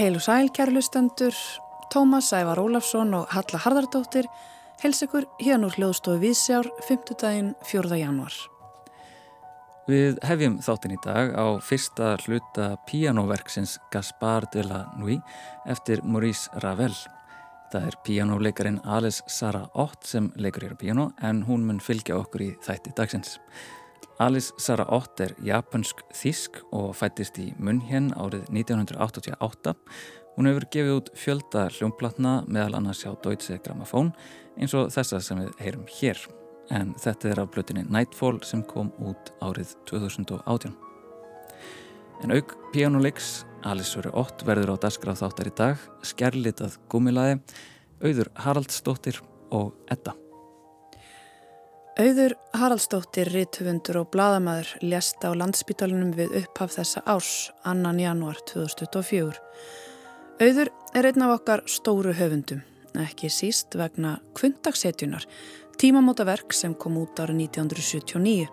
Heil og sæl kærlustendur, Tómas Ævar Ólafsson og Halla Hardardóttir hels ykkur hérna úr hljóðstofu Vísjár 5. daginn 4. januar. Við hefjum þáttin í dag á fyrsta hluta píanoverksins Gaspar de la Nuit eftir Maurice Ravel. Það er píanoleikarin Alice Sara Ott sem leikur hér á píano en hún mun fylgja okkur í þætti dagsins. Alice Sara Ott er japansk þísk og fættist í Munhjen árið 1988. Hún hefur gefið út fjölda hljómplatna meðal annars hjá Deutsche Grammophon eins og þessa sem við heyrum hér. En þetta er af blötinni Nightfall sem kom út árið 2018. En auk pianoleiks Alice Sara Ott verður á dasgraf þáttar í dag, skerlitað gúmilaði, auður Haraldsdóttir og Edda. Auður Haraldsdóttir, rítufundur og bladamæður lést á landsbítalunum við upphaf þessa árs, annan januar 2024. Auður er einn af okkar stóru höfundum, ekki síst vegna kvöndagssetjunar, tímamótaverk sem kom út árið 1979.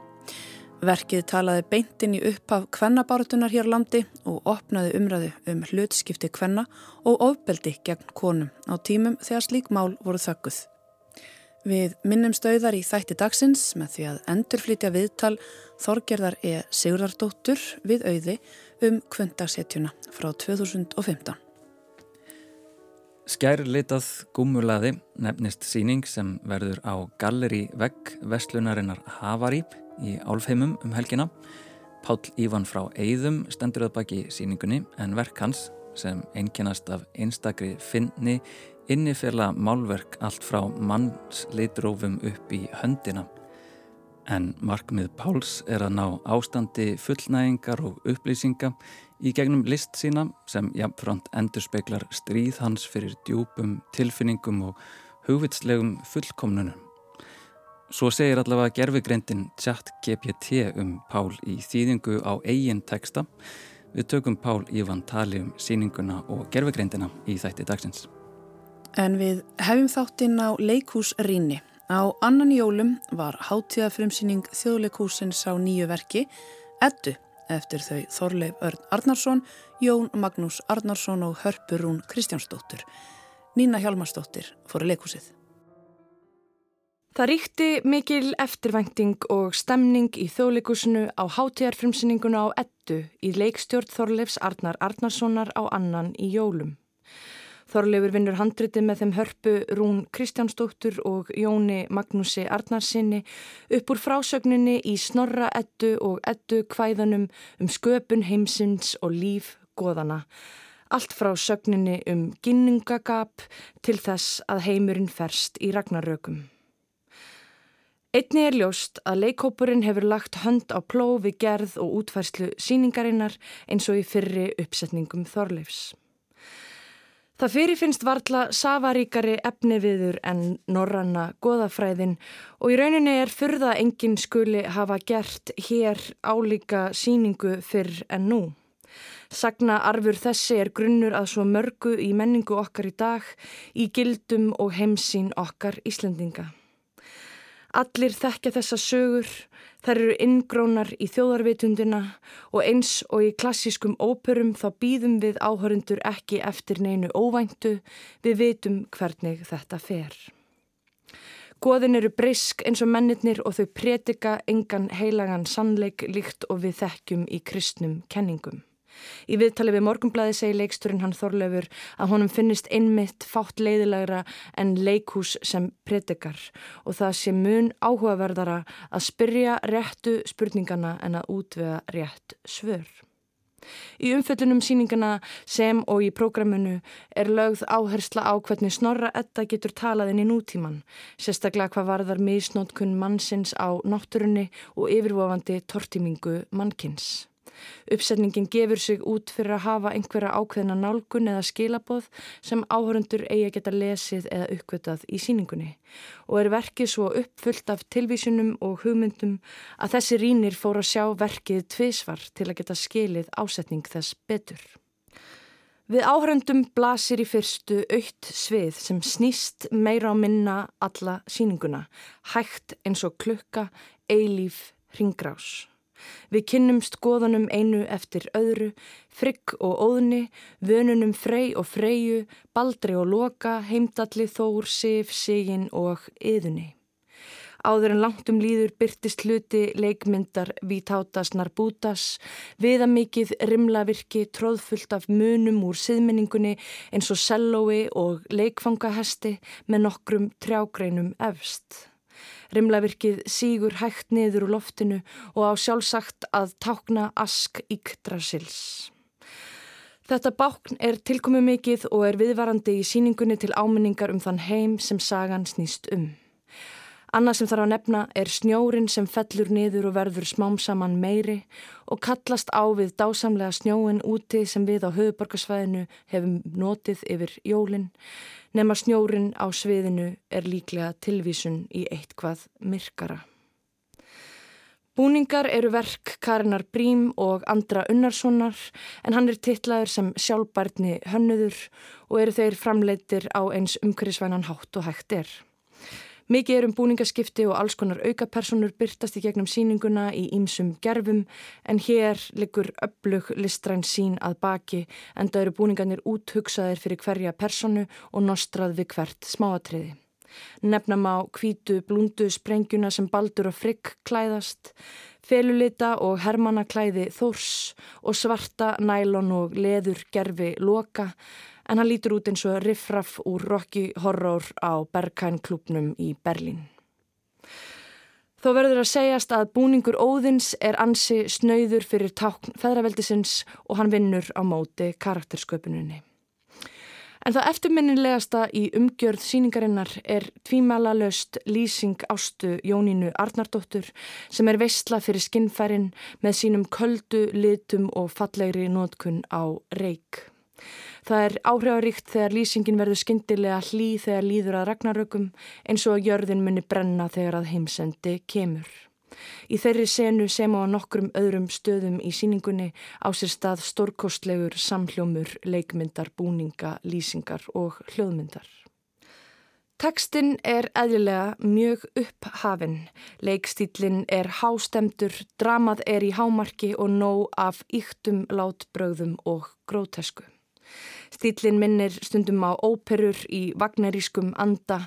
Verkið talaði beintinn í upphaf kvennabáratunar hér landi og opnaði umræðu um hlutskipti kvenna og ofbeldi gegn konum á tímum þegar slík mál voru þögguð. Við minnum stauðar í þætti dagsins með því að endurflýtja viðtal Þorgerðar E. Sigurðardóttur við auði um kvöndagshetjuna frá 2015. Skærlitað gúmulaði nefnist síning sem verður á Galleri Vegg Vestlunarinnar Havari í Álfheimum um helgina. Pál Ívan frá Eidum stendur að baki síningunni en verk hans sem einkennast af einstakri finni innifela málverk allt frá mannsleitrófum upp í höndina. En markmið Páls er að ná ástandi fullnægingar og upplýsinga í gegnum list sína sem jafnframt endur speklar stríð hans fyrir djúpum, tilfinningum og hugvitslegum fullkomnunum. Svo segir allavega gerfigreindin Tjatt GPT um Pál í þýðingu á eigin teksta. Við tökum Pál Ívan tali um síninguna og gerfigreindina í þætti dagsins. En við hefum þáttinn á leikúsrýni. Á annan jólum var hátíðafremsýning þjóðleikúsins á nýju verki Eddu eftir þau Þorleif Örn Arnarsson, Jón Magnús Arnarsson og Hörpurún Kristjánsdóttur. Nína Hjalmarsdóttir fóru leikúsið. Það ríkti mikil eftirvænting og stemning í þjóðleikúsinu á hátíðarfremsýninguna á Eddu í leikstjórn Þorleifs Arnar Arnarssonar á annan í jólum. Þorleifur vinnur handriti með þeim hörpu Rún Kristjánsdóttur og Jóni Magnúsi Arnarsinni upp úr frásögninni í Snorra ettu og ettu kvæðanum um sköpun heimsins og líf goðana. Allt frá sögninni um ginningagap til þess að heimurinn ferst í ragnarökum. Einni er ljóst að leikópurinn hefur lagt hönd á plófi gerð og útfærslu síningarinnar eins og í fyrri uppsetningum Þorleifs. Það fyrirfinnst varla safaríkari efni viður en norranna goðafræðin og í rauninni er fyrða enginn skuli hafa gert hér álíka síningu fyrr en nú. Sagna arfur þessi er grunnur að svo mörgu í menningu okkar í dag, í gildum og heimsín okkar Íslandinga. Allir þekkja þessa sögur, þær eru inngrónar í þjóðarvitundina og eins og í klassískum óperum þá býðum við áhörundur ekki eftir neinu óvæntu, við vitum hvernig þetta fer. Goðin eru brisk eins og mennirnir og þau pretika engan heilagan sannleik líkt og við þekkjum í kristnum kenningum. Í viðtali við morgumblæði segi leiksturinn hann Þorlefur að honum finnist einmitt fátt leiðilegra en leikhús sem predikar og það sé mun áhugaverðara að spyrja réttu spurningana en að útvega rétt svör. Í umföllunum síningana sem og í prógramunu er lögð áhersla á hvernig snorra etta getur talað inn í nútíman, sérstaklega hvað varðar misnótkun mannsins á náttúrunni og yfirvofandi tortimingu mannkins. Uppsetningin gefur sig út fyrir að hafa einhverja ákveðna nálgun eða skilaboð sem áhörundur eigi að geta lesið eða uppkvitað í síningunni og er verkið svo uppfullt af tilvísunum og hugmyndum að þessi rínir fór að sjá verkið tviðsvar til að geta skilið ásetning þess betur. Við áhörundum blasir í fyrstu aukt svið sem snýst meira á minna alla síninguna, hægt eins og klukka, eilíf, ringrás. Við kynnumst goðanum einu eftir öðru, frigg og óðni, vönunum frey og freyju, baldri og loka, heimdalli, þór, sif, sigin og yðunni. Áður en langt um líður byrtist hluti leikmyndar Vítátas Narbútas, viðamikið rimlavirki tróðfullt af munum úr siðmenningunni eins og sellói og leikfangahesti með nokkrum trjágreinum efst. Rimlavirkið sígur hægt niður úr loftinu og á sjálfsagt að tákna ask Yggdrasils. Þetta bákn er tilkomið mikið og er viðvarandi í síningunni til áminningar um þann heim sem sagan snýst um. Annað sem þarf að nefna er snjórin sem fellur niður og verður smám saman meiri og kallast á við dásamlega snjóin úti sem við á höfuborgarsvæðinu hefum notið yfir jólinn nema snjórin á sviðinu er líklega tilvísun í eitthvað myrkara. Búningar eru verk Karinar Brím og Andra Unnarssonar en hann er tillaður sem sjálfbærtni hönnuður og eru þeir framleitir á eins umhverjusvænan hátt og hægt er. Mikið er um búningaskipti og alls konar aukapersonur byrtast í gegnum síninguna í ímsum gerfum en hér liggur öflug listræn sín að baki en það eru búningarnir úthugsaðir fyrir hverja personu og nostrað við hvert smáatriði. Nefnum á kvítu blúndu sprengjuna sem baldur og frigg klæðast, felulita og hermannaklæði þórs og svarta nælon og leður gerfi loka en hann lítur út eins og riffraff úr Rocky Horror á Berghain klubnum í Berlín. Þó verður að segjast að búningur Óðins er ansi snöyður fyrir tákn feðraveldisins og hann vinnur á móti karaktersköpuninni. En það eftirminnilegasta í umgjörð síningarinnar er tvímæla löst lýsing ástu Jónínu Arnardóttur sem er veistla fyrir skinnfærin með sínum köldu, litum og fallegri nótkun á reik. Það er áhrifaríkt þegar lýsingin verður skindilega hlý þegar líður að ragnarökum eins og að jörðin muni brenna þegar að heimsendi kemur. Í þeirri senu sem á nokkrum öðrum stöðum í síningunni á sér stað stórkostlegur samhljómur, leikmyndar, búninga, lýsingar og hljóðmyndar. Tekstinn er eðlilega mjög upphafinn, leikstílinn er hástemdur, dramað er í hámarki og nóg af yktum látbröðum og grótesku. Stílinn minnir stundum á óperur í vagnerískum anda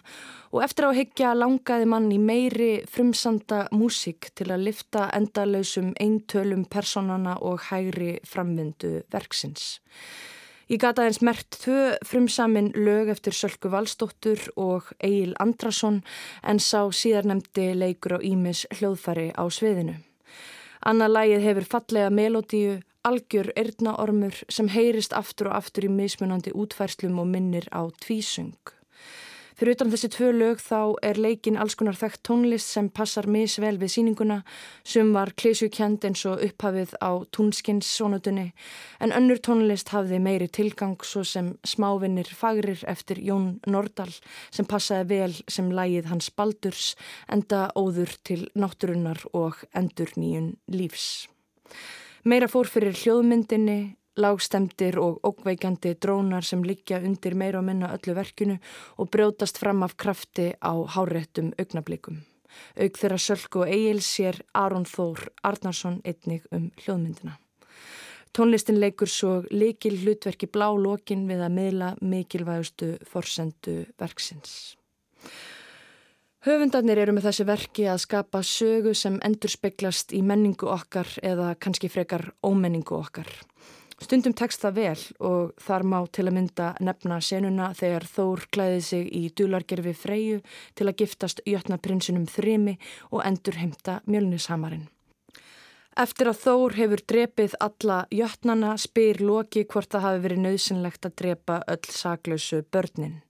og eftir á higgja langaði mann í meiri frumsanda músík til að lifta endalösum eintölum personana og hægri framvindu verksins. Ég gata eins mert tvö frumsamin lög eftir Sölku Valstóttur og Egil Andrason en sá síðarnemdi leikur á Ímis hljóðfari á sviðinu. Anna lægið hefur fallega melodíu algjör erðnaormur sem heyrist aftur og aftur í mismunandi útfærslum og minnir á tvísung. Fyrir utan þessi tvö lög þá er leikin alls konar þekkt tónlist sem passar misvel við síninguna sem var klísjukjend eins og upphafið á túnskins sonutunni en önnur tónlist hafði meiri tilgang svo sem smávinnir fagrir eftir Jón Nordal sem passaði vel sem lægið hans Baldurs enda óður til náttúrunnar og endur nýjun lífs. Meira fór fyrir hljóðmyndinni, lágstemdir og ókveikjandi drónar sem liggja undir meira og minna öllu verkinu og brjótast fram af krafti á háréttum augnablikum. Aug þeirra Sölku og Egil sér Aron Þór Arnarsson einnig um hljóðmyndina. Tónlistin leikur svo likil hlutverki blá lokin við að miðla mikilvægustu forsendu verksins. Höfundarnir eru með þessi verki að skapa sögu sem endur speklast í menningu okkar eða kannski frekar ómenningu okkar. Stundum tekst það vel og þar má til að mynda nefna senuna þegar Þór klæði sig í dulargerfi freyju til að giftast jötnaprinsinum þrimi og endur heimta mjölnishamarinn. Eftir að Þór hefur drepið alla jötnana spyr Loki hvort það hafi verið nöðsynlegt að drepa öll saklausu börnin.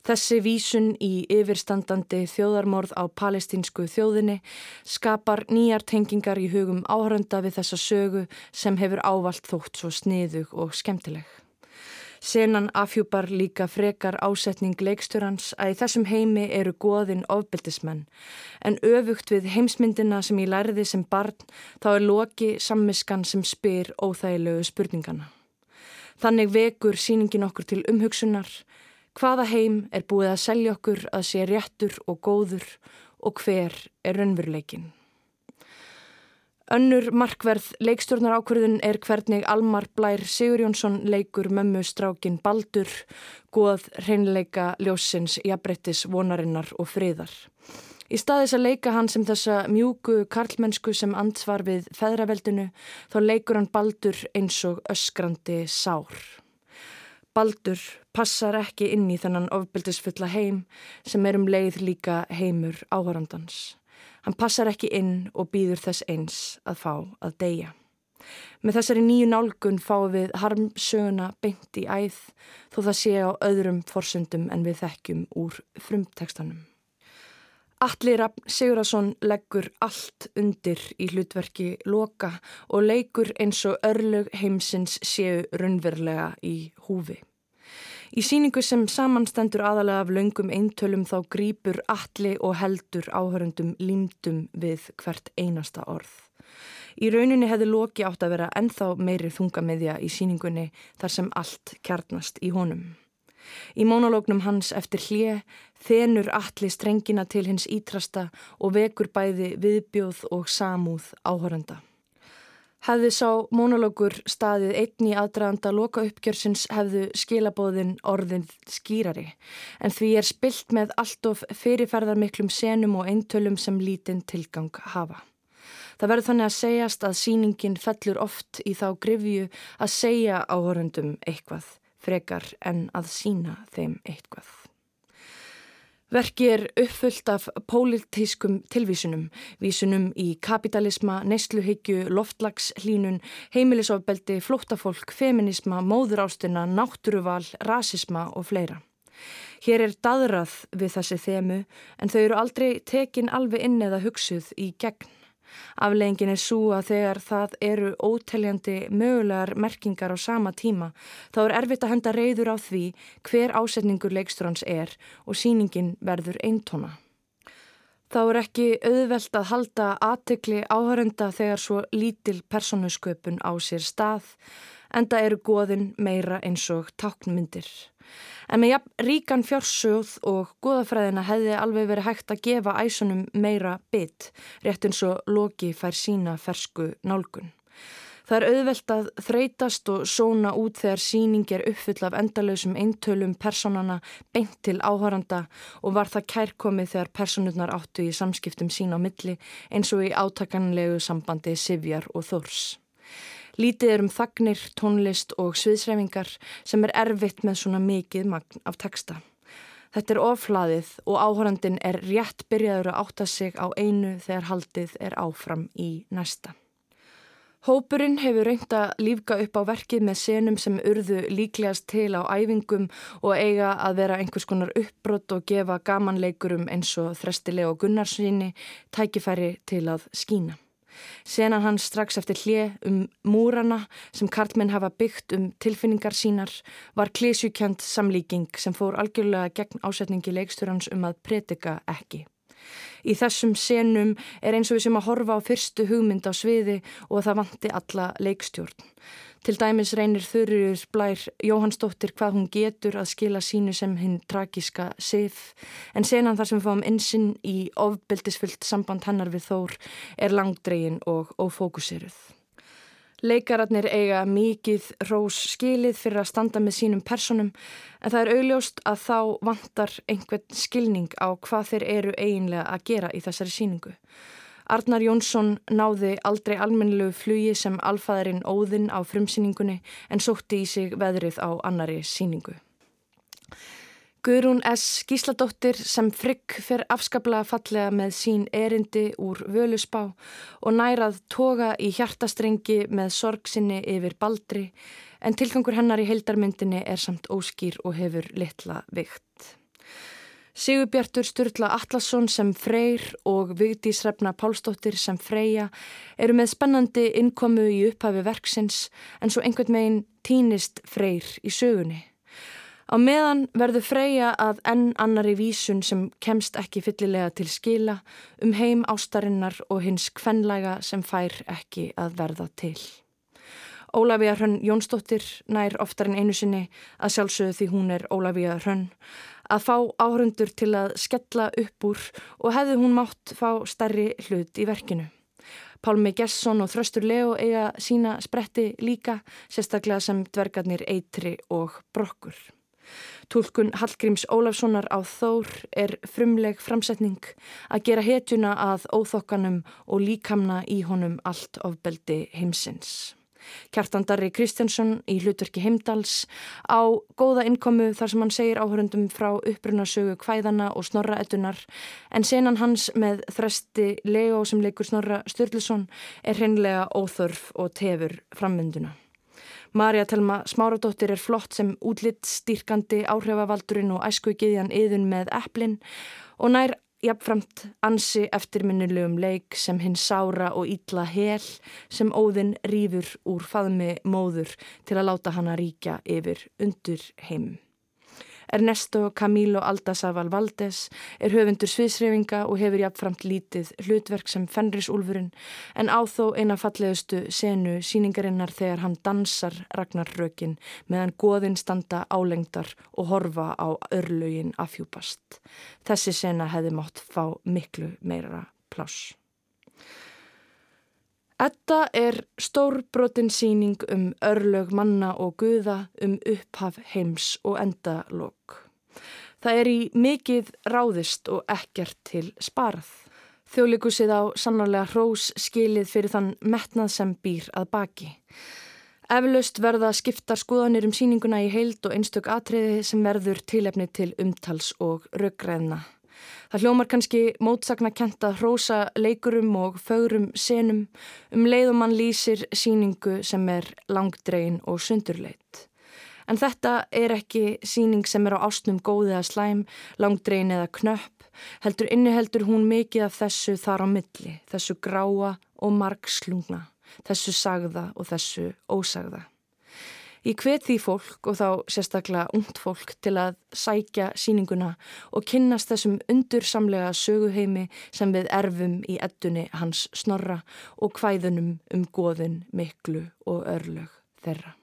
Þessi vísun í yfirstandandi þjóðarmorð á palestinsku þjóðinni skapar nýjar tengingar í hugum áhörönda við þessa sögu sem hefur ávalt þótt svo sniðug og skemmtileg. Senan afhjúpar líka frekar ásetning leiksturans að í þessum heimi eru goðin ofbildismenn en öfugt við heimsmyndina sem ég læriði sem barn þá er loki sammiskan sem spyr óþægilegu spurningana. Þannig vekur síningin okkur til umhugsunar Hvaða heim er búið að selja okkur að sé réttur og góður og hver er raunveruleikin? Önnur markverð leikstjórnar ákverðin er hvernig Almar Blær Sigurjónsson leikur mömmu strákin Baldur, góð hreinleika ljósins, jafnbrettis, vonarinnar og friðar. Í staðis að leika hann sem þessa mjúku karlmennsku sem ansvar við feðraveldinu, þá leikur hann Baldur eins og öskrandi sár. Baldur passar ekki inn í þennan ofbildisfulla heim sem er um leið líka heimur áhörandans. Hann passar ekki inn og býður þess eins að fá að deyja. Með þessari nýju nálgun fáum við harmsöguna beint í æð þó það sé á öðrum forsöndum en við þekkjum úr frumtekstanum. Alli Raffn Sigurðarsson leggur allt undir í hlutverki loka og leikur eins og örlög heimsins séu raunverulega í húfi. Í síningu sem samanstendur aðalega af laungum eintölum þá grýpur alli og heldur áhörundum límdum við hvert einasta orð. Í rauninni hefði Loki átt að vera enþá meiri þungamiðja í síningunni þar sem allt kjarnast í honum. Í mónalógnum hans eftir hlje þenur alli strengina til hins ítrasta og vekur bæði viðbjóð og samúð áhörunda. Hefði sá monologur staðið einni aðdraðanda loka uppgjörsins hefðu skilabóðin orðin skýrari en því er spilt með allt of fyrirferðarmiklum senum og eintölum sem lítinn tilgang hafa. Það verður þannig að segjast að síningin fellur oft í þá grifju að segja áhörundum eitthvað frekar en að sína þeim eitthvað. Verki er uppfullt af pólitískum tilvísunum, vísunum í kapitalisma, neysluhyggju, loftlagshlínun, heimilisofbeldi, flóttafólk, feminisma, móðurástina, náttúruval, rasisma og fleira. Hér er dadrað við þessi þemu en þau eru aldrei tekin alveg inn eða hugsuð í gegn. Afleggingin er svo að þegar það eru óteljandi mögulegar merkingar á sama tíma þá er erfitt að henda reyður á því hver ásetningur leikstróns er og síningin verður eintona. Þá er ekki auðvelt að halda aðtekli áhörenda þegar svo lítil personusköpun á sér stað enda eru goðin meira eins og táknmyndir. En með jafn ríkan fjársjóð og goðafræðina hefði alveg verið hægt að gefa æsunum meira bytt, rétt eins og Loki fær sína fersku nálgun. Það er auðvelt að þreytast og sóna út þegar síning er uppfull af endalösum eintölum personana beint til áhöranda og var það kærkomið þegar personurnar áttu í samskiptum sín á milli eins og í átakanlegu sambandi Sivjar og Þórs. Lítið er um þagnir, tónlist og sviðsræfingar sem er erfitt með svona mikið magn af texta. Þetta er oflaðið og áhórandin er rétt byrjaður að átta sig á einu þegar haldið er áfram í næsta. Hópurinn hefur reynd að lífka upp á verkið með senum sem urðu líklegast til á æfingum og eiga að vera einhvers konar uppbrott og gefa gamanleikurum eins og þrestilega og gunnarsvinni tækifæri til að skína. Senan hann strax eftir hlið um múrana sem karlmenn hafa byggt um tilfinningar sínar var klísjukjönd samlíking sem fór algjörlega gegn ásetningi leikstjórans um að predika ekki. Í þessum senum er eins og við sem að horfa á fyrstu hugmynd á sviði og það vanti alla leikstjórn. Til dæmis reynir Þurriður Blær Jóhannsdóttir hvað hún getur að skila sínu sem hinn tragiska sif en senan þar sem við fáum insinn í ofbeldisfyllt samband hennar við Þór er langdregin og ófókusiruð. Leikararnir eiga mikið rós skilið fyrir að standa með sínum personum en það er augljóst að þá vantar einhvern skilning á hvað þeir eru eiginlega að gera í þessari síningu. Arnar Jónsson náði aldrei almennilegu flugi sem alfaðarinn óðinn á frumsýningunni en sótti í sig veðrið á annari síningu. Guðrún S. Gísladóttir sem frigg fyrir afskaplega fallega með sín erindi úr völusbá og nærað toga í hjartastrengi með sorgsinni yfir baldri en tilgangur hennar í heildarmyndinni er samt óskýr og hefur litla vikt. Sigurbjartur Sturla Atlasson sem Freyr og Vigdís Hrefna Pálsdóttir sem Freyja eru með spennandi innkomu í upphafi verksins en svo einhvern veginn týnist Freyr í sögunni. Á meðan verður Freyja að enn annari vísun sem kemst ekki fyllilega til skila um heim ástarinnar og hins kvenlæga sem fær ekki að verða til. Ólafíja Hrönn Jónsdóttir nær oftar en einu sinni að sjálfsögðu því hún er Ólafíja Hrönn að fá áhörundur til að skella upp úr og hefði hún mátt fá starri hlut í verkinu. Pálmi Gesson og Þröstur Leo eiga sína spretti líka, sérstaklega sem dvergarnir Eitri og Brokkur. Tólkun Hallgríms Ólafssonar á Þór er frumleg framsetning að gera hetjuna að óþokkanum og líkamna í honum allt ofbeldi heimsins. Kjartandari Kristjansson í hlutverki Heimdals á góða innkomu þar sem hann segir áhörundum frá upprunarsögu kvæðana og snorraetunar en senan hans með þresti Leo sem leikur Snorra Sturluson er hreinlega óþörf og tefur frammynduna. Marja Telma Smáradóttir er flott sem útlitt stýrkandi áhrifavaldurinn og æsku giðjan yðun með eplin og nær jafnframt ansi eftirminnilegum leik sem hinn sára og ítla hel sem óðinn rýfur úr faðmi móður til að láta hana ríkja yfir undur heim. Ernesto Camilo Aldasaval Valdes er höfundur sviðsreyfinga og hefur jafnframt lítið hlutverk sem Fenrisúlfurinn en áþó eina fallegustu senu síningarinnar þegar hann dansar Ragnarrökin meðan goðinn standa álengdar og horfa á örlögin afhjúpast. Þessi sena hefði mátt fá miklu meira pláss. Etta er stórbrotin síning um örlög manna og guða um upphaf heims og endalokk. Það er í mikið ráðist og ekkert til sparað. Þjóðleikusið á sannarlega hrós skilið fyrir þann metnað sem býr að baki. Eflaust verða skiptar skoðanir um síninguna í heild og einstök atriði sem verður tilefni til umtals og röggræðna. Það hljómar kannski mótsakna kent að hrósa leikurum og fögrum senum um leið og mann lýsir síningu sem er langdregin og sundurleit. En þetta er ekki síning sem er á ástnum góðið að slæm, langdregin eða knöpp, heldur inniheldur hún mikið af þessu þar á milli, þessu gráa og margslungna, þessu sagða og þessu ósagða. Ég hvet því fólk og þá sérstaklega ungt fólk til að sækja síninguna og kynnast þessum undursamlega söguheimi sem við erfum í ettunni hans snorra og hvæðunum um goðin miklu og örlög þeirra.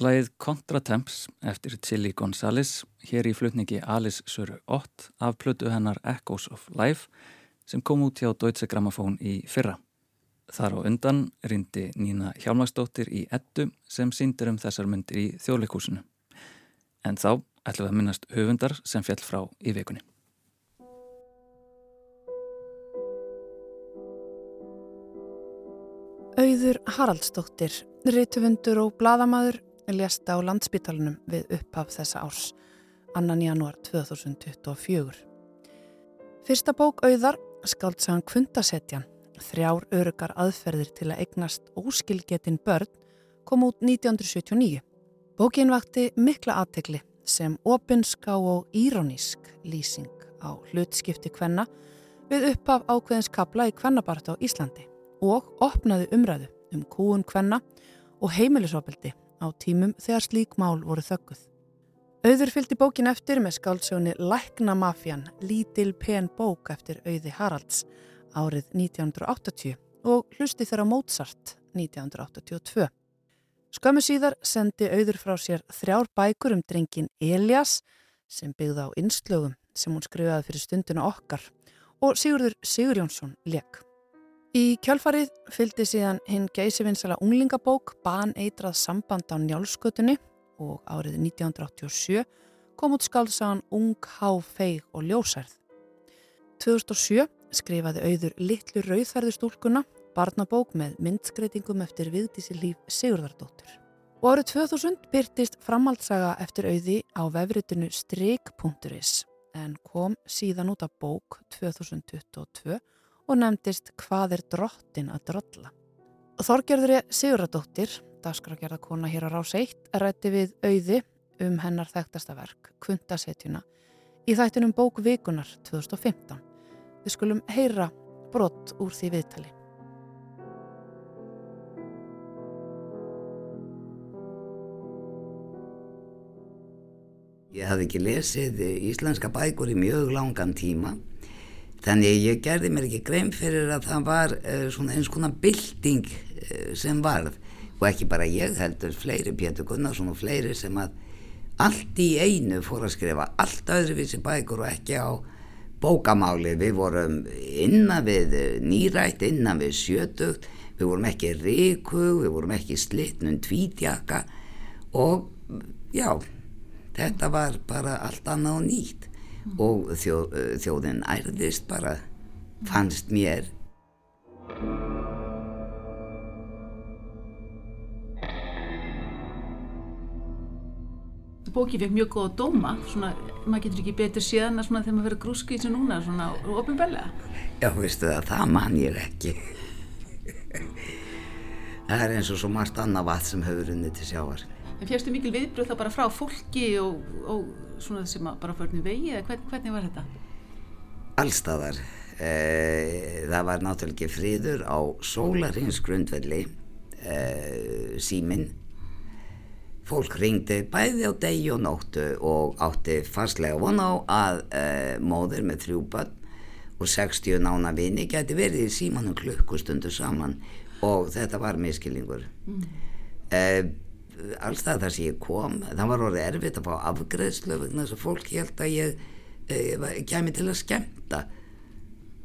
Læðið Contratemps eftir Chili González hér í flutningi Alice Söru 8 af plötu hennar Echoes of Life sem kom út hjá Deutsche Grammophon í fyrra. Þar á undan rindi Nína Hjálmarsdóttir í ettu sem síndir um þessar myndir í þjóðleikúsinu. En þá ætlum við að minnast höfundar sem fjall frá í vikunni. Auður Haraldsdóttir, rítufundur og bladamadur lést á landsbytalanum við upphaf þessa árs, annan januar 2024. Fyrsta bók auðar skaldsagan Kvundasetjan, þrjár örugar aðferðir til að eignast óskilgetin börn, kom út 1979. Bókin vakti mikla aðtegli sem opinská og írónísk lýsing á hlutskipti kvenna við upphaf ákveðins kabla í kvennabart á Íslandi og opnaði umræðu um kúun kvenna og heimilisofbildi á tímum þegar slík mál voru þögguð. Auður fylgdi bókin eftir með skálsjóni Lækna mafjan, lítil pen bók eftir Auði Haralds árið 1980 og hlusti þeirra Mozart 1982. Skömmu síðar sendi Auður frá sér þrjár bækur um drengin Elias sem byggði á innslögum sem hún skrifaði fyrir stunduna okkar og Sigurður Sigur Jónsson lekk. Í kjálfarið fylgdi síðan hinn geysivinsala unglingabók Ban eitrað samband á njálskötunni og árið 1987 kom út skálsagan Ung, Há, Feig og Ljósærð. 2007 skrifaði auður Littlu Rauðferðustúlkuna, barnabók með myndskreitingum eftir viðdísi líf Sigurðardóttur. Og árið 2000 byrtist framhaldsaga eftir auði á vefritinu strik.is en kom síðan út af bók 2022 og nefndist Hvað er drottin að drolla? Þorgerðri Siguradóttir, dagskragerðarkona hér á Rás 1, rætti við auði um hennar þekktasta verk, Kvundasetjuna, í þættinum bók Vikunar 2015. Við skulum heyra brott úr því viðtali. Ég hafði ekki lesið íslenska bækur í mjög langan tíma Þannig ég gerði mér ekki grein fyrir að það var uh, svona eins konar bilding uh, sem varð. Og ekki bara ég heldur fleiri Pétur Gunnarsson og fleiri sem að allt í einu fór að skrifa allt öðruvísi bækur og ekki á bókamáli. Við vorum innan við nýrætt, innan við sjötugt, við vorum ekki ríkug, við vorum ekki slittnum tvítjaka og já, þetta var bara allt annað og nýtt og þjóð, þjóðin ærðist bara fannst mér. Bókið fekk mjög góða dóma svona, maður getur ekki betur svona þegar maður verður grúski eins og núna, svona ofinbellega Já, veistu það, það man ég ekki. Það er eins og svo margt annað vatn sem hefur unnið til sjáar En fjárstu mikil viðbröð þá bara frá fólki og, og svona sem bara förnum vegi eða hvern, hvernig var þetta? Allstaðar. E, það var náttúrulega ekki friður á sólarins grundvelli e, síminn. Fólk ringdi bæði á degi og nóttu og átti fastlega von á að e, móður með þrjú börn og 60 nána vini geti verið í símanum klukkustundu saman og þetta var miskillingur. Mm. Alls það þar sem ég kom. Það var orðið erfitt að fá afgreðslu vegna þess að fólk held að ég e, kemi til að skemta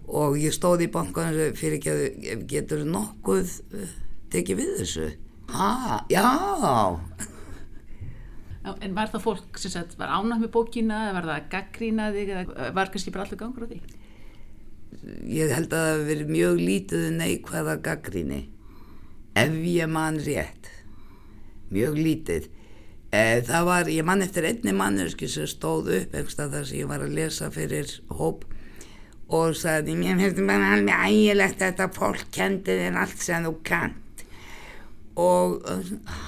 og ég stóði í bankan fyrir ekki að getur nokkuð e, tekið við þessu? Ha, já. En var það fólk sem sagt, var ánægt með bókina eða var það gaggrínaði eða var kannski bara allur gangur á því? Ég held að það hefur verið mjög lítið neikvæða gaggríni ef ég man rétt mjög lítið. E, það var, ég mann eftir einni manneski sem stóð upp einhverstað þar sem ég var að lesa fyrir hóp og sagði mér finnst bara alveg ægilegt þetta fólk kendi þér allt sem þú kant og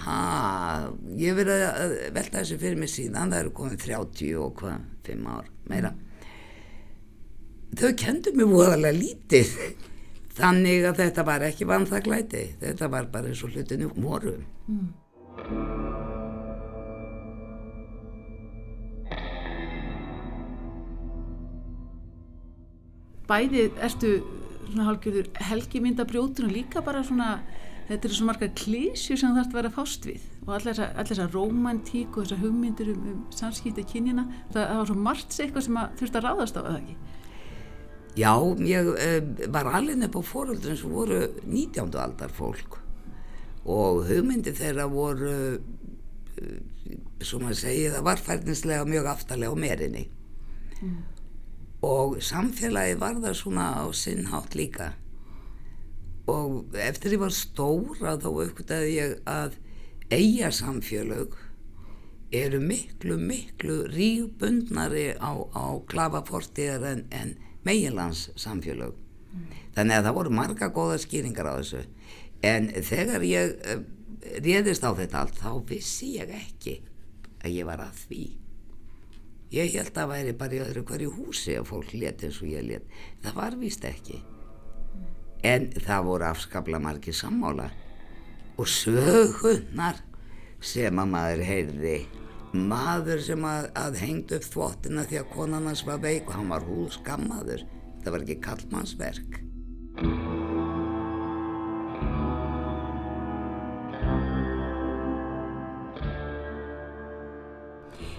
ha, ég verið að velta þessu fyrir mig síðan það eru komið 30 og hvað 5 ár meira. Þau kendu mér voðalega lítið þannig að þetta var ekki vann það glæti þetta var bara eins og hlutinu voru. Mm. Bæði ertu svona hálfgjörður helgimyndabrjótur og líka bara svona þetta eru svo marga klísju sem þarf að vera fást við og allir þessar romantík og þessar hugmyndir um, um samskipti kynjina, það, það var svo margt eitthvað sem þurfti að ráðast á það ekki Já, ég uh, var alveg upp á fóröldun sem voru 19. aldar fólk og hugmyndi þeirra voru uh, sem að segja það var færninslega mjög aftalega á merinni mm. og samfélagi var það svona á sinnhátt líka og eftir því var stóra þá aukvitaði ég að eiga samfélög eru miklu miklu rígbundnari á, á klafafortiðar en, en meginlands samfélög mm. þannig að það voru marga góða skýringar á þessu en þegar ég uh, réðist á þetta allt þá vissi ég ekki að ég var að því. Ég held að það væri bara í öðru hverju húsi að fólk leti eins og ég let það var vist ekki. En það voru afskapla margi sammála. Og sögunar sem að maður heyrði maður sem að, að hengd upp þvottina því að konan hans var veik og hann var húð skammaður það var ekki kallmannsverk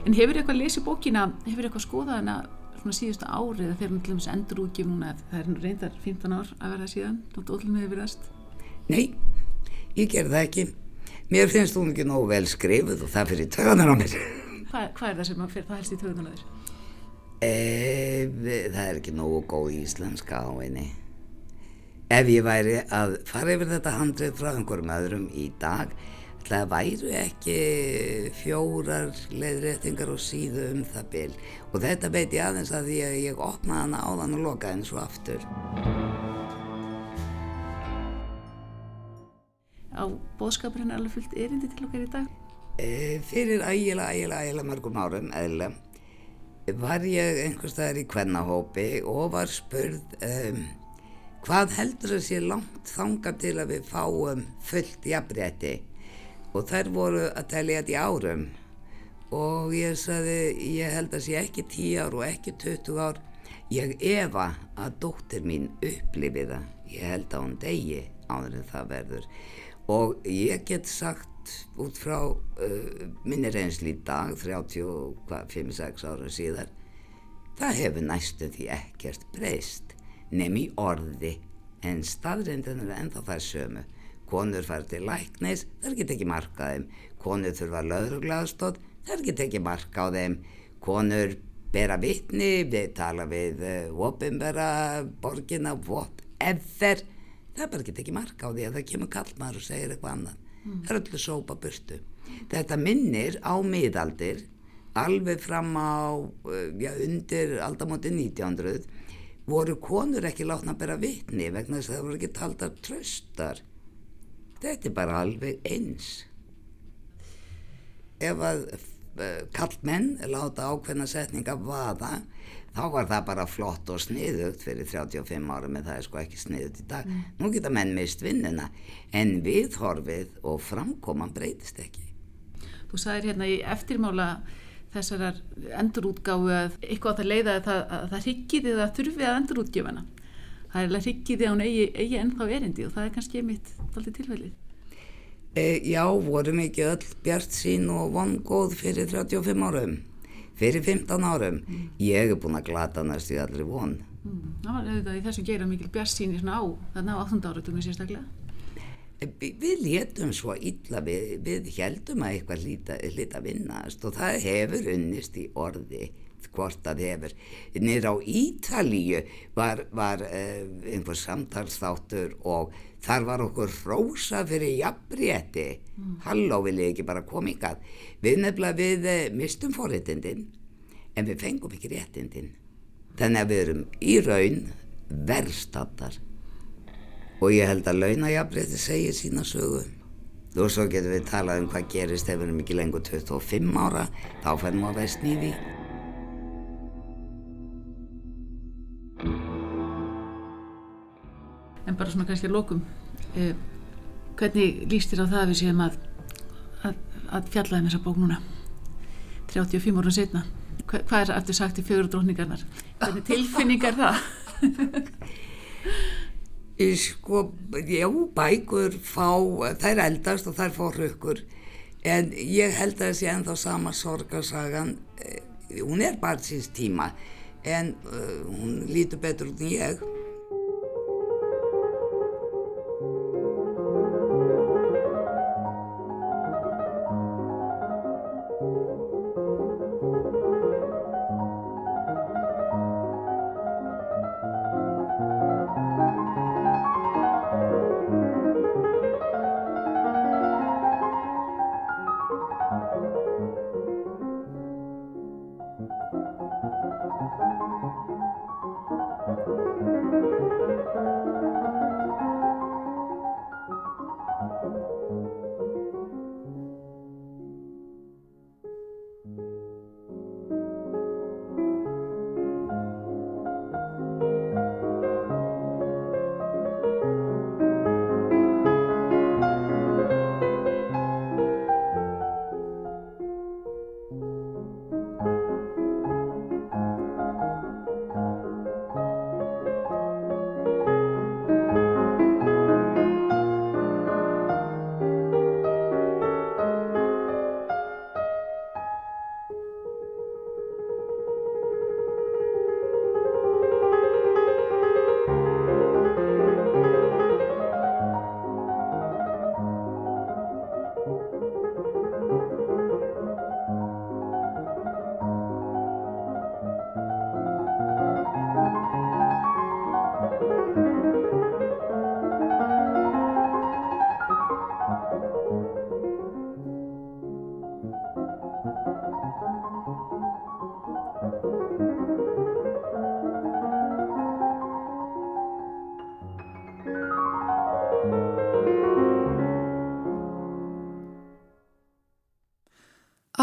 En hefur eitthvað lesið bókina, hefur eitthvað skoðað hana svona síðustu árið þegar hún til dæmis endur útgif núna? Það er reyndar 15 ár að verða síðan þóttu ótlum hefur verðast Nei, ég ger það ekki. Mér finnst hún ekki nógu vel skrifuð og það fyrir töðunar á mér. Hva, Hvað er það sem fyrir það helst í töðunar á þér? E, það er ekki nógu góð íslenska á einni Ef ég væri að fara yfir þetta handrið frá einhverjum öðrum í dag það væru ekki fjórar leiðréttingar og síðu um það bil? Og þetta veit ég aðeins að að ég opnaði hana á þann og lokaði henni svo aftur. Á bóðskapurinn er alveg fullt erindi til okkar í dag? E, fyrir ægila, ægila, ægila mörgum árum eðla var ég einhvers staðar í kvennahópi og var spurð um, hvað heldur það sé langt þanga til að við fáum fullt jafnrétti og þær voru að telja þetta í árum. Og ég saði ég held að sé ekki 10 ár og ekki 20 ár. Ég efa að dóttir mín upplifi það. Ég held að hún degi áður en það verður. Og ég get sagt út frá uh, minni reynsli í dag 35-6 ára síðar það hefur næstu því ekkert breyst nefn í orði en staðrindin er ennþá það sömu konur fara til læknis, þær get ekki marka á þeim, konur þurfa löðruglaðstótt, þær get ekki marka á þeim, konur bera vittni, við tala við uh, ofinbera borgina, whatever, það bara get ekki marka á því að það kemur kallmar og segir eitthvað annað, mm. það er öllu sópa burtu. Þetta minnir á miðaldir, alveg fram á, uh, já undir aldamóti 1900, voru konur ekki látna að bera vittni vegna þess að það voru ekki taldar tröstar þetta er bara alveg eins. Ef að uh, kallmenn láta ákveðna setninga vaða þá var það bara flott og sniðugt fyrir 35 árum en það er sko ekki sniðugt í dag. Mm. nú geta menn mist vinnuna en viðhorfið og framkoman breytist ekki. Þú sagðir hérna í eftirmála þessar endurútgáfu að eitthvað að það leiða að það, að það hryggir eða þurfi að endurútgjöfana það er alveg hryggið að hún eigi, eigi ennþá erindi og það er kannski mitt aldrei tilfellið. E, já, vorum ekki öll bjart sín og vongóð fyrir 35 árum, fyrir 15 árum. Mm. Ég hef búin að glata næst í allri von. Mm. Það var auðvitað í þessu gera mikil bjart sín í svona á, þarna á 8. áratum við sérstaklega. E, við létum svo illa, við, við heldum að eitthvað hlita, hlita vinnast og það hefur unnist í orði hvort að hefur. Nýra á Ítalíu var, var uh, einhver samtalsþáttur og þar var okkur rosa fyrir jafnrétti. Mm. halló vil ég ekki bara koma ykkar við nefnilega við uh, mistum forréttindin en við fengum ekki réttindin. Þannig að við erum í raun verðstattar og ég held að launajafnrétti segir sína sögu. Og svo getum við talað um hvað gerist ef við erum ekki lengur 25 ára þá fennum við að veist nýði en bara svona kannski að lókum eh, hvernig líst þér á það að við séum að, að, að fjallaðum þessa bók núna 35 árun setna Hva, hvað er aftur sagt í fjögur drókningarnar hvernig tilfinningar það? Sko, já, bækur fá, þær eldast og þær fá hrökkur En ég held að það sé ennþá sama sorgarsagan, eh, hún er bara síns tíma en uh, hún lítur betur út en ég.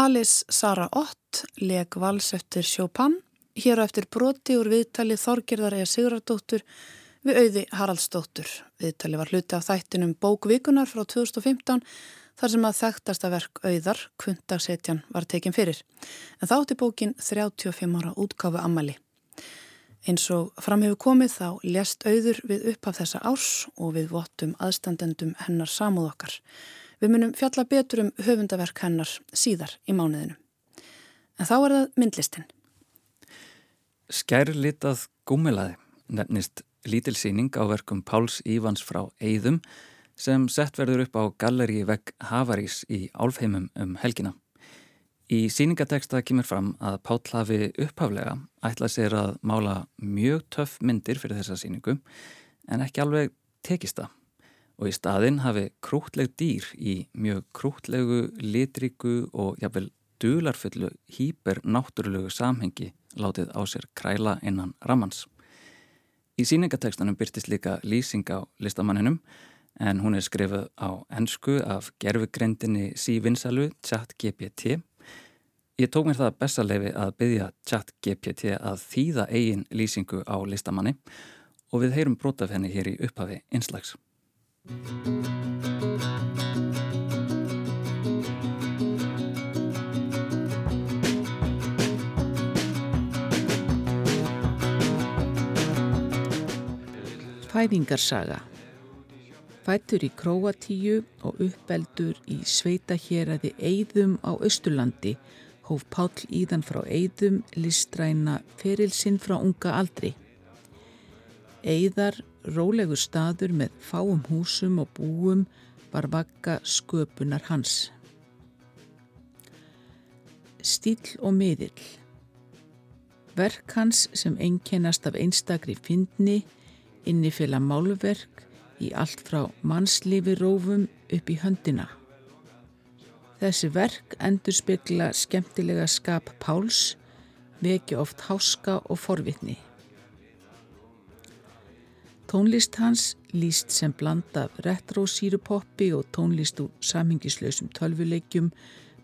Alice Sara Ott leg vals eftir Chopin, hér á eftir broti úr viðtali Þorgerðar eða Sigurardóttur við auði Haraldsdóttur. Viðtali var hluti af þættinum Bókvíkunar frá 2015 þar sem að þekktasta verk auðar, Kvundasetjan, var tekin fyrir. En þátti bókin 35 ára útkáfu ammali. Eins og framhefur komið þá lést auður við upphaf þessa árs og við vottum aðstandendum hennar samúð okkar. Við munum fjalla betur um höfundaverk hennar síðar í mánuðinu. En þá er það myndlistin. Skærlitað gúmilaði nefnist lítilsýning á verkum Páls Ívans frá Eidum sem sett verður upp á galleri vegg Havarís í Álfheimum um helgina. Í síningateksta kemur fram að Pál hafi upphaflega ætlað sér að mála mjög töff myndir fyrir þessa síningu en ekki alveg tekist það og í staðinn hafi krútleg dýr í mjög krútlegu, litriku og jafnvel dularfullu hýper náttúrulegu samhengi látið á sér kræla innan ramans. Í síningatekstanum byrtist líka lýsing á listamanninum en hún er skrifuð á ennsku af gerfugrendinni sívinsalu ChatGPT. Ég tók mér það bestaleifi að byggja ChatGPT að þýða eigin lýsingu á listamanni og við heyrum brotaf henni hér í upphafi einslags. Fæðingarsaga Fættur í Króatíu og uppeldur í sveitaheraði Eidum á Östurlandi hóf Páll Íðan frá Eidum listræna ferilsinn frá unga aldri. Eidar Rólegur staður með fáum húsum og búum var vakka sköpunar hans. Stíl og miðill Verk hans sem einkennast af einstakri fyndni innifila málverk í allt frá mannslifi rófum upp í höndina. Þessi verk endur spekla skemmtilega skap Páls, veki oft háska og forvitni. Tónlist hans líst sem blanda retro-sírupoppi og tónlist úr samhengislausum tölvuleikjum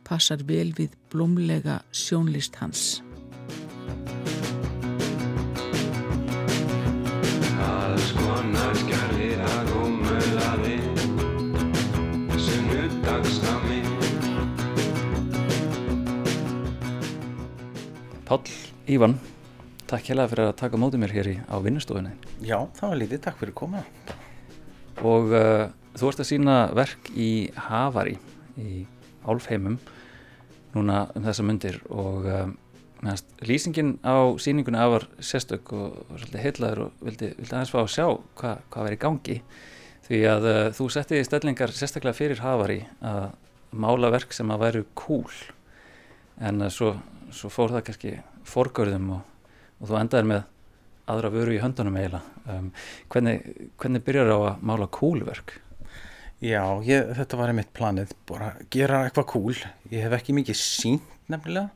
passar vel við blómlega sjónlist hans. Alls konar skarðir að gómulaði sunnudagsnami Pál Ívan Takk hérlega fyrir að taka mótið mér hér í, á vinnustofunni. Já, það var lítið. Takk fyrir koma. Og uh, þú ert að sína verk í Havari í álfheimum núna um þessa myndir og um, meðast, lýsingin á síningunni afar sérstök og, svolítið heitlaður og vildi, vildi aðeins fá að sjá hva, hvað verið í gangi því að uh, þú settiði stellingar sérstaklega fyrir hafari að mála verk sem að væru cool en uh, svo, svo fór það kannski forgörðum og, og þú endaði með aðra vöru í höndunum eiginlega um, hvernig, hvernig byrjar á að mála cool verk? Já, ég, þetta var einmitt planið, bara gera eitthvað cool. Ég hef ekki mikið sínt nefnilega,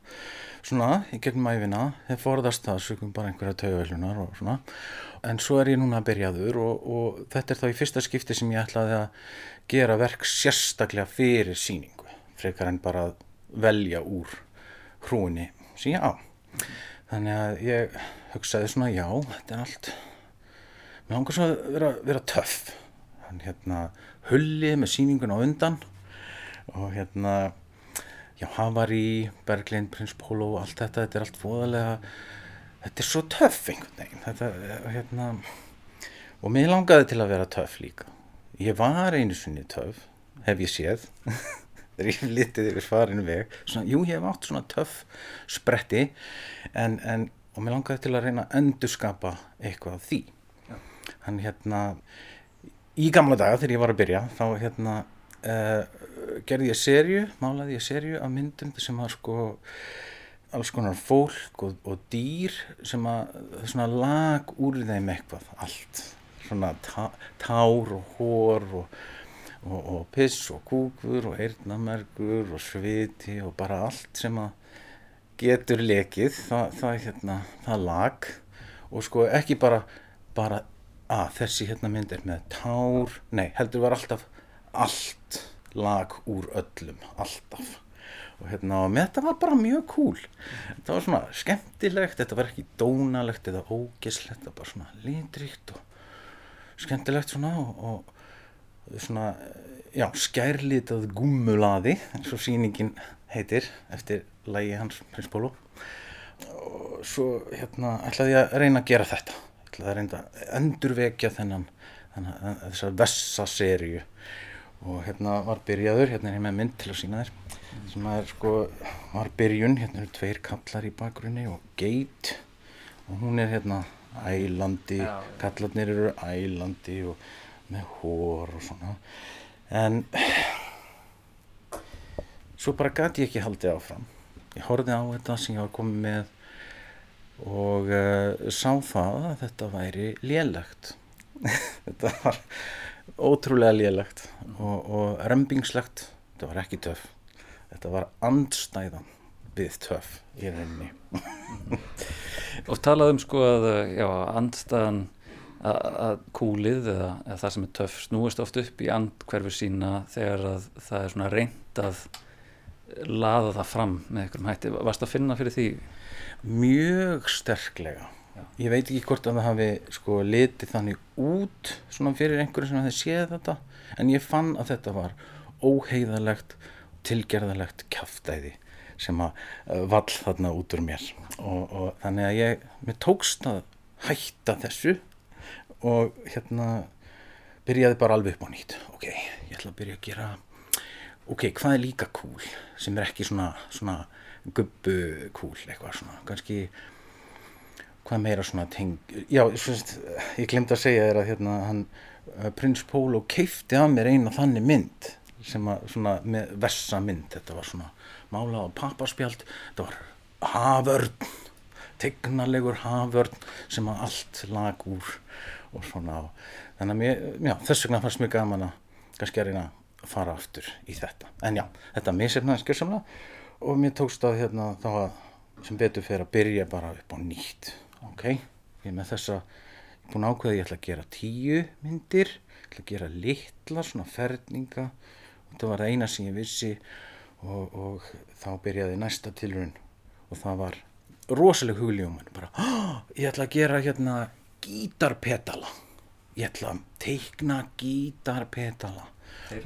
svona, í gegnum æfina, hef forðast það, sögum bara einhverja taugavelunar og svona. En svo er ég núna að byrjaður og, og þetta er þá í fyrsta skipti sem ég ætlaði að gera verk sérstaklega fyrir síningu, frekar en bara að velja úr hrúinni sem ég á. Þannig að ég hugsaði svona, já, þetta er allt, mér langar svo að vera, vera töff. Þannig hérna, hullið með síningun á undan og hérna já, Havari, Berglind, Prins Pólo og allt þetta, þetta er allt fóðalega þetta er svo töff einhvern veginn. Þetta, hérna og mér langaði til að vera töff líka. Ég var einu sunni töff hef ég séð þegar ég litið yfir farinu veg. Svona, jú, ég hef átt svona töff spretti en, en, og mér langaði til að reyna að endurskapa eitthvað af því. Hann hérna í gamla daga þegar ég var að byrja þá hérna uh, gerði ég serju, málaði ég serju af myndum sem var sko alls konar fólk og, og dýr sem að svona lag úr þeim eitthvað allt. Svona tá, tár og hór og, og, og piss og kúkur og eirnamergur og sviti og bara allt sem að getur lekið það, það, hérna, það lag og sko ekki bara bara að þessi hérna mynd er með tár, nei heldur var alltaf allt lag úr öllum, alltaf. Og hérna þetta var bara mjög cool þetta var svona skemmtilegt þetta var ekki dónalegt eða ógeslegt þetta var bara svona litrikt og skemmtilegt svona og, og svona, já, skærlitað gummulaði eins og síningin heitir eftir lægi hans Prins Pólo og svo hérna ætlaði ég að reyna að gera þetta. Ætlaði að reynda að endurvekja þennan, þennan þessar vessaserju og hérna var byrjaður, hérna er ég með mynd til að sína þér sem er sko, var byrjun, hérna eru tveir kallar í bakgrunni og geit. Og hún er hérna ælandi, kallarnir eru ælandi og með hór og svona. En svo bara gæti ég ekki haldið áfram. Ég horfið á þetta sem ég var komið með og uh, sá það að þetta væri lélegt. Þetta var ótrúlega lélegt og, og rembingslegt þetta var ekki töf þetta var andstæðan við töf í reyninni og talaðum sko að já, andstæðan að, kúlið eða, eða það sem er töf snúist oft upp í andkverfu sína þegar að það er svona reynd að laða það fram með einhverjum hætti. Varst að finna fyrir því? Mjög sterklega. Já. ég veit ekki hvort að það hafi sko litið þannig út svona fyrir einhverju sem hefði séð þetta en ég fann að þetta var óheiðalegt tilgerðalegt kæftæði sem að uh, vall þarna út úr mér. Og, og þannig að ég mér tókst að hætta þessu og hérna byrjaði bara alveg upp á nýtt. Ok, ég ætla að byrja að gera ok, hvað er líka cool sem er ekki svona, svona gubbu kúl eitthvað svona kannski hvað meira svona teng já, svonst, ég glemt að segja þér að hérna hann, uh, prins Pólo keifti af mér eina þannig mynd sem að svona með vessa mynd. Þetta var svona málað á pappaspjald þetta var haförn tegnalegur haförn sem að allt lag úr og svona þannig að mér, já, þess vegna fannst mér gaman að kannski að reyna að fara aftur í þetta. En já, þetta misefnaði skjörsamlega og mér tókst að hérna þá að sem betur fyrir að byrja bara upp á nýtt. Ok, ég með þessa ég er búin ákveða að ég ætla að gera tíu myndir, ég ætla að gera litla svona ferninga. Þetta var eina sem ég vissi og, og þá byrjaði næsta tilrun og það var rosalega hugljóman bara, oh, ég ætla að gera hérna gítarpetala ég ætla að teikna gítarpetala Þeir,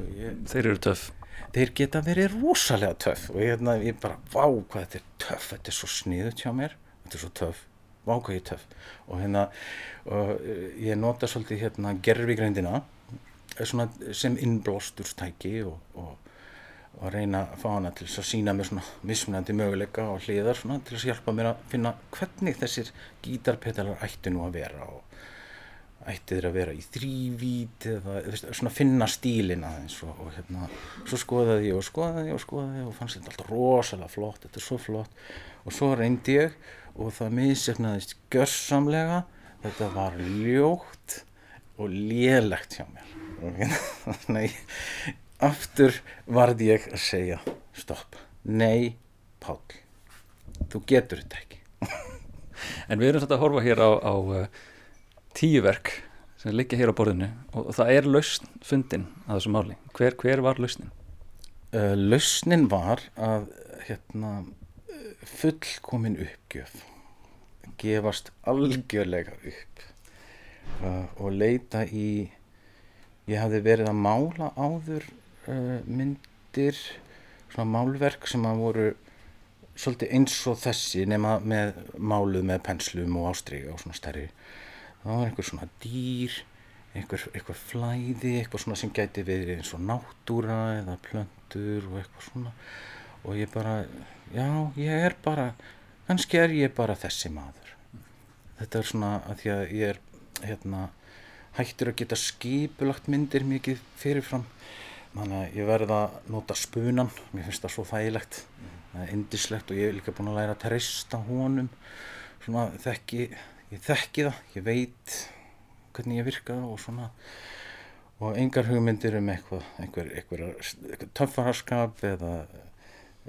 þeir eru töff. Þeir geta verið rosalega töff. Og ég, hérna, ég bara, vá hvað þetta er töff. Þetta er svo sniðut hjá mér. Þetta er svo töff, vá hvað ég er töff. Og hérna, og eh, ég nota svolítið hérna gerfigreindina eh, sem innblósturstæki og, og og að reyna að fá hana til að sína mér svona mismunandi möguleika og hliðar svona til að hjálpa mér að finna hvernig þessir gítarpetalar ætti nú að vera og ætti þeir að vera í þrývít eða svona finna stílin aðeins og, og hérna svo skoðaði ég og skoðaði og skoðaði og fannst þetta alltaf rosalega flott, þetta er svo flott. Og svo reyndi ég og það misefnaðist görsamlega þetta var ljótt og lélegt hjá mér. Þannig aftur varði ég að segja stopp, nei Pál, þú getur þetta ekki En við erum svolítið að horfa hér á, á tíu verk sem liggja hér á borðinu og það er lausn fundin að þessu máli. Hver, hver var lausnin? Uh, lausnin var að hérna, fullkomin uppgjöf gefast algjörlega upp uh, og leita í ég hafði verið að mála áður uh, myndir svona málverk sem að voru svolítið eins og þessi nema með máluð með penslum og ástriga og svona stærri. Það var einhver svona dýr einhver, einhver flæði eitthvað svona sem gæti verið eins og náttúra eða plöntur og eitthvað svona. Og ég bara já, ég er bara kannski er ég bara þessi maður. Þetta er svona að því að ég er hérna hættur að geta skipulagt myndir mikið fyrirfram þannig að ég verða að nota spunan mér finnst það svo þægilegt. Það er indislegt og ég er líka búin að læra að treysta honum. Svona þekki ég þekki það, ég veit hvernig ég virka og svona. Og engar hugmyndir um eitthvað einhver, einhver, einhver töffararskap eða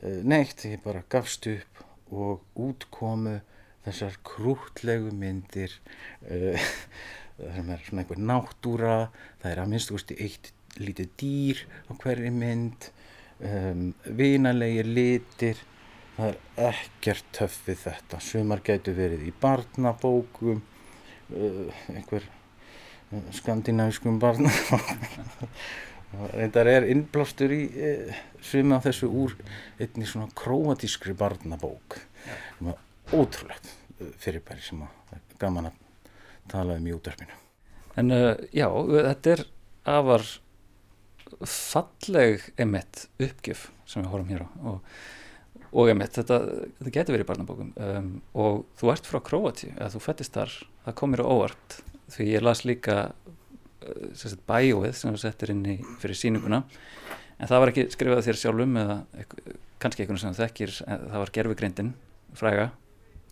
e, neitt, ég bara gafst upp og útkomu þessar krútlegu myndir það er svona einhver náttúra. Það er að minnstu kosti eitt lítið dýr á hverju mynd um, vinalegir litir. Það er ekkert töff við þetta. Sumar getur verið í barnabókum uh, einhver uh, skandinaviskum barnabókum. Reyndar er innblástur í uh, sumi af þessu úr einni svona króatískri barnabók. Var ótrúlegt uh, fyrirbæri sem að gaman að tala um í útverfinu En uh, já, þetta er afar falleg emitt uppgjöf sem við horfum hér á. Og og emitt, þetta, þetta getur verið í barnabókum. Um, og þú ert frá Kroati eða þú fættist þar, það kom mér á óvart því ég las líka uh, bæjóið sem þú settir inn í fyrir síninguna en það var ekki skrifað þér sjálfum eða kannski einhvern sem þekkir, það var gerfugreindin fræga,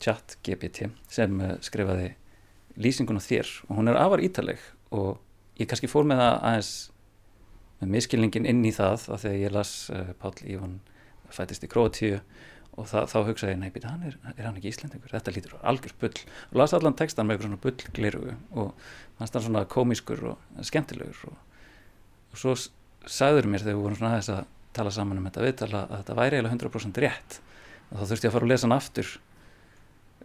chat GPT sem uh, skrifaði lýsinguna þér. Og hún er afar ítaleg og ég kannski fór með það aðeins með miskilningin inn í það að ég las uh, Pál Ívan fættist í Kroatíu og það, þá hugsaði ég, nei, býta, hann er, er hann ekki Íslandingur, þetta lítur algjör bull. Og las allan textan með eitthvað svona bullgliru og hann stann svona komískur og skemmtilegur og, og svo sagður mér þegar við vorum svona aðeins að tala saman um þetta viðtala að þetta væri eiginlega 100% rétt. Og þá þurfti ég að fara að lesa hann aftur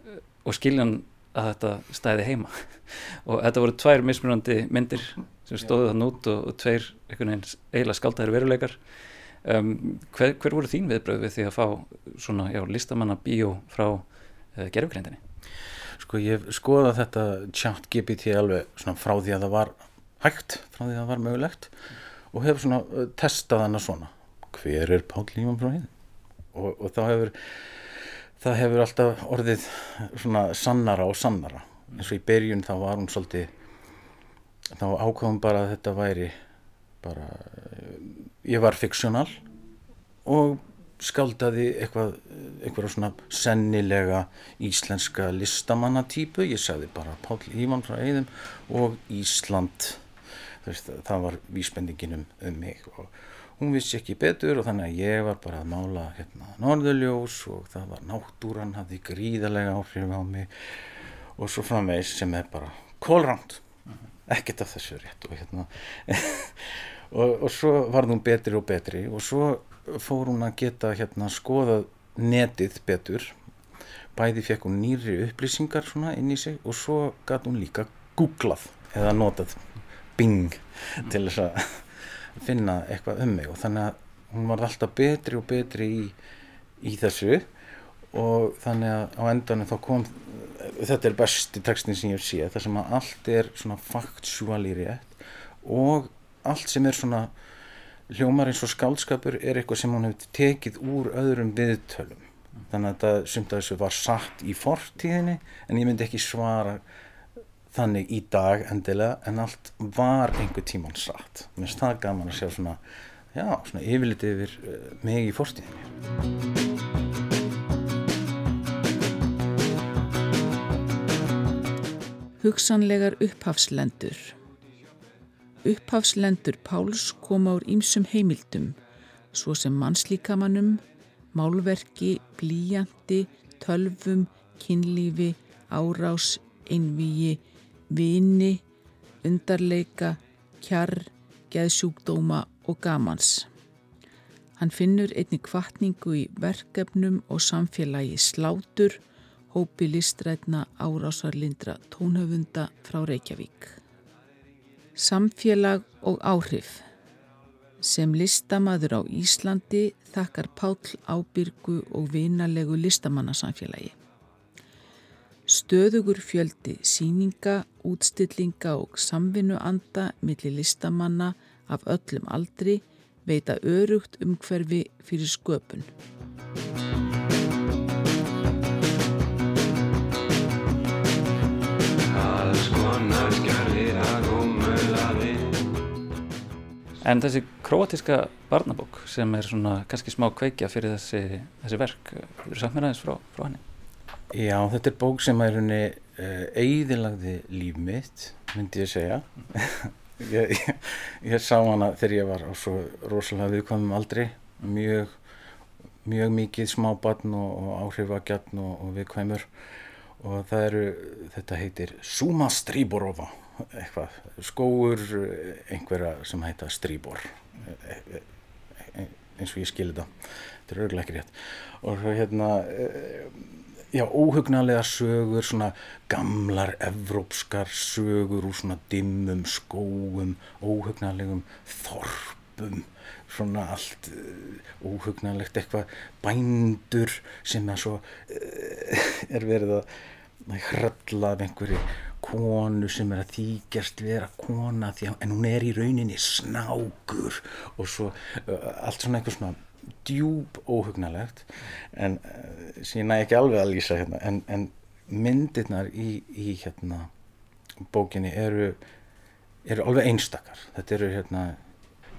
eh, og skilja hann að þetta stæði heima. Og þetta voru tvær mismunandi myndir sem stóðu þann út og, og tveir eiginlega skaldæðir veruleikar. Um, hver, hver voru þín viðbröð við því að fá svona, já, listamanna bíó frá uh, gerfgrindinni? Sko ég skoða þetta chat GPT alveg svona frá því að það var hægt, frá því að það var mögulegt og hefur svona uh, testað hana svona. Hver er Pál Líman frá hinn og, og þá hefur það hefur alltaf orðið svona sannara og sannara. Eins og í byrjun þá var hún svolítið þá ákváðum bara að þetta væri bara ég var fiksjónal og skáldaði eitthvað, eitthvað svona sennilega íslenska listamannatýpu, ég sagði bara Pál Ívan frá Eidum og Ísland, það var vísbendingin um, um mig og hún vissi ekki betur og þannig að ég var bara að mála hérna norðuljós og það var náttúran, hafði gríðarlega áhrif á mig og svo framvegs sem er bara kólránt, ekkert af þessu rétt og hérna og, og svo var hún betri og betri og svo fór hún að geta hérna skoða netið betur. Bæði fekk hún nýri upplýsingar svona inn í sig og svo gæti hún líka googlað eða notað bing til þess að finna eitthvað um mig og þannig að hún var alltaf betri og betri í, í þessu og þannig að á endanum þá kom þetta er besti textin sem ég sé það sem að allt er svona faktsjúali rétt og allt sem er svona hljómar eins og skálskapur er eitthvað sem hún hefur tekið úr öðrum viðtölum. Þannig að þetta sumt að þessu var satt í fortíðinni en ég myndi ekki svara þannig í dag endilega en allt var einhver tíman satt. Mér finnst það gaman að sjá svona já, svona yfirlitið yfir uh, mig í fortíðinni. Hugsanlegar upphafslendur. Upphafslendur Páls koma úr ýmsum heimildum svo sem mannslíkamannum málverki, blíjandi, tölvum, kynlífi, árás, einvíi, vini, undarleika, kjarr, geðsjúkdóma og gamans. Hann finnur einni kvartningu í verkefnum og samfélagi slátur, hópi listrætna árásarlindra tónhöfunda frá Reykjavík. Samfélag og áhrif Sem listamaður á Íslandi þakkar Páll ábyrgu og vinalegu listamannasamfélagi. Stöðugur fjöldi síninga, útstillinga og samvinnuanda millir listamanna af öllum aldri veita örugt umhverfi fyrir sköpun. En þessi kroatiska barnabók sem er svona kannski smá kveikja fyrir þessi, þessi verk, þú eru sagt mér aðeins frá, frá henni? Já, þetta er bók sem er henni uh, eigðilagði líf mitt, myndi ég segja. ég, ég, ég sá hana þegar ég var á svo rosalega viðkvæmum aldri, mjög, mjög mikið smábarn og, og áhrifagjarn og, og viðkvæmur. Og það eru, þetta heitir Suma Stríborova eitthvað, skóur einhverja sem heita Stríbor. Eins og ég skilir þetta. Þetta er örglega ekki rétt. Og hérna já, óhugnarlega sögur svona gamlar evrópskar sögur úr svona dimmum skóum óhugnarlegum þorpum svona allt óhugnarlegt eitthvað bændur sem er svo er verið að hrölla af einhverju konu sem er að þýgjast vera kona að, en hún er í rauninni snákur og svo uh, allt svona einhver svona djúb óhugnalegt en uh, sem ég næ ekki alveg að lýsa hérna en, en myndirnar í, í hérna bókinni eru eru alveg einstakar. Þetta eru hérna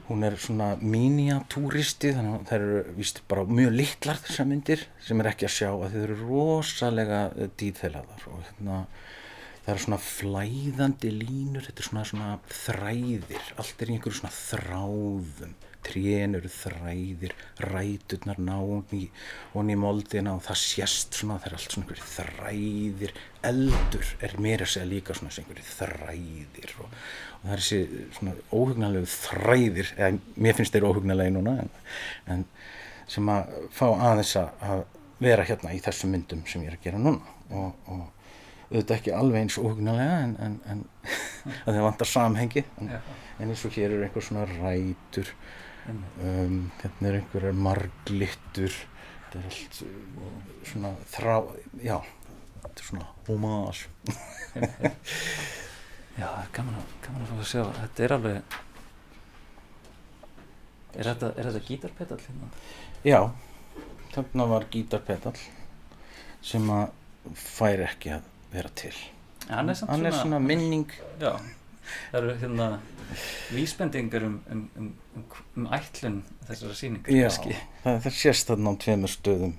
hún er svona miniatúristi þannig að það eru víst bara mjög litlar þessar myndir sem er ekki að sjá að þau eru rosalega dýþelaðar og hérna það eru svona flæðandi línur, þetta er svona, svona þræðir, allt er í einhverju svona þráðum, trén eru þræðir, ræturnar ná honni í moldina og það sést svona, það er allt svona einhverju þræðir, eldur er meira að segja líka svona einhverju þræðir og, og það er þessi svona óhugnalegu þræðir, eða mér finnst þeir óhugnalegi núna, en, en sem að fá aðeins að vera hérna í þessum myndum sem ég er að gera núna. Og, og auðvitað ekki alveg eins óhugnarlega en, en, en það vantar samhengi en, en eins og hér er einhver svona rætur um, hérna er einhverjar marglittur þetta er allt svona þrá já, þetta er svona homage. Já, gaman að, gaman að fá að sjá þetta er alveg er þetta, er þetta gítarpedal hérna? Já, þarna var gítarpedal sem að fær ekki að vera til. Hann er, hann er svona, svona minning. Já, það eru hérna vísbendingar um, um, um, um ætlun þessara síningar já, það, það sést þarna á tveimur stöðum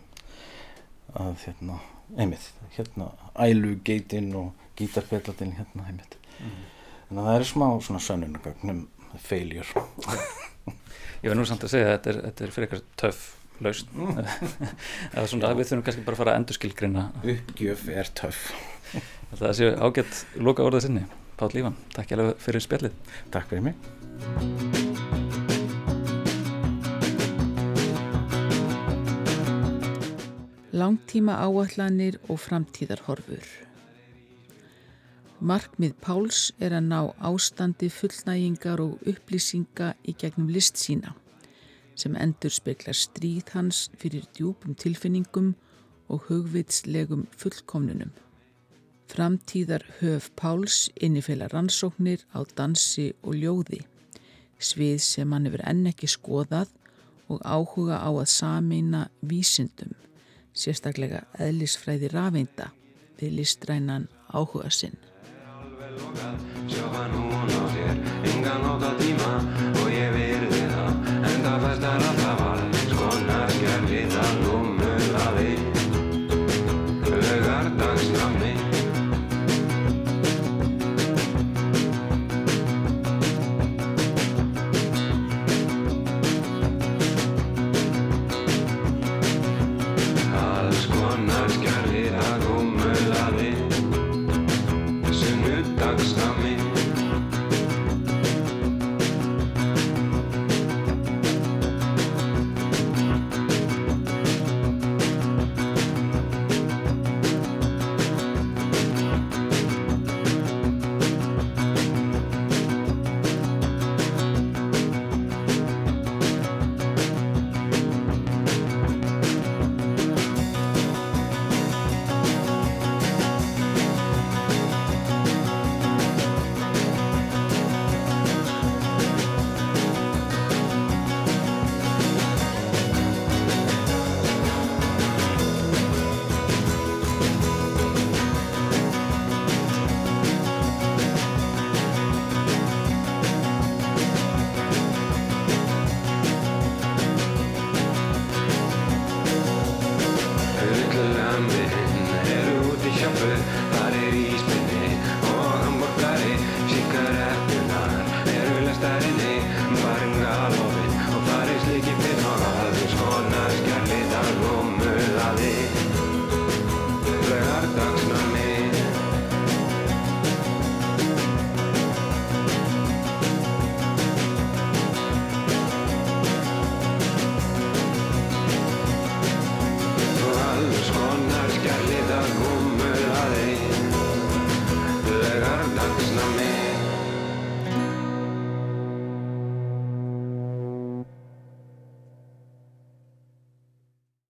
að hérna einmitt, hérna ælugeitin og gítarpedlatinn hérna einmitt. Mm. þannig að það eru smá svona sannunagögnum feiljur ég verð nú samt að segja að þetta er, þetta er fyrir eitthvað töff laust mm. eða svona við þurfum kannski bara að fara að endurskilgrina uppgjöf er töff. Það séu ágætt loka orðið sinni. Pál Lífan, takk ég alveg fyrir spjallið. Takk fyrir mig. Langtíma áallanir og framtíðarhorfur. Markmið Páls er að ná ástandi fullnægingar og upplýsinga í gegnum list sína sem endur speklar stríð hans fyrir djúpum tilfinningum og hugvitslegum fullkomnunum. Framtíðar höf Páls innifela rannsóknir á dansi og ljóði, svið sem hann hefur enn ekki skoðað og áhuga á að sameina vísindum, sérstaklega eðlisfræði rafeinda við listrænan áhuga sinn. Sjófa nú og nótt ég, enga nótt að tíma og ég virði það, en það fæst að ráða.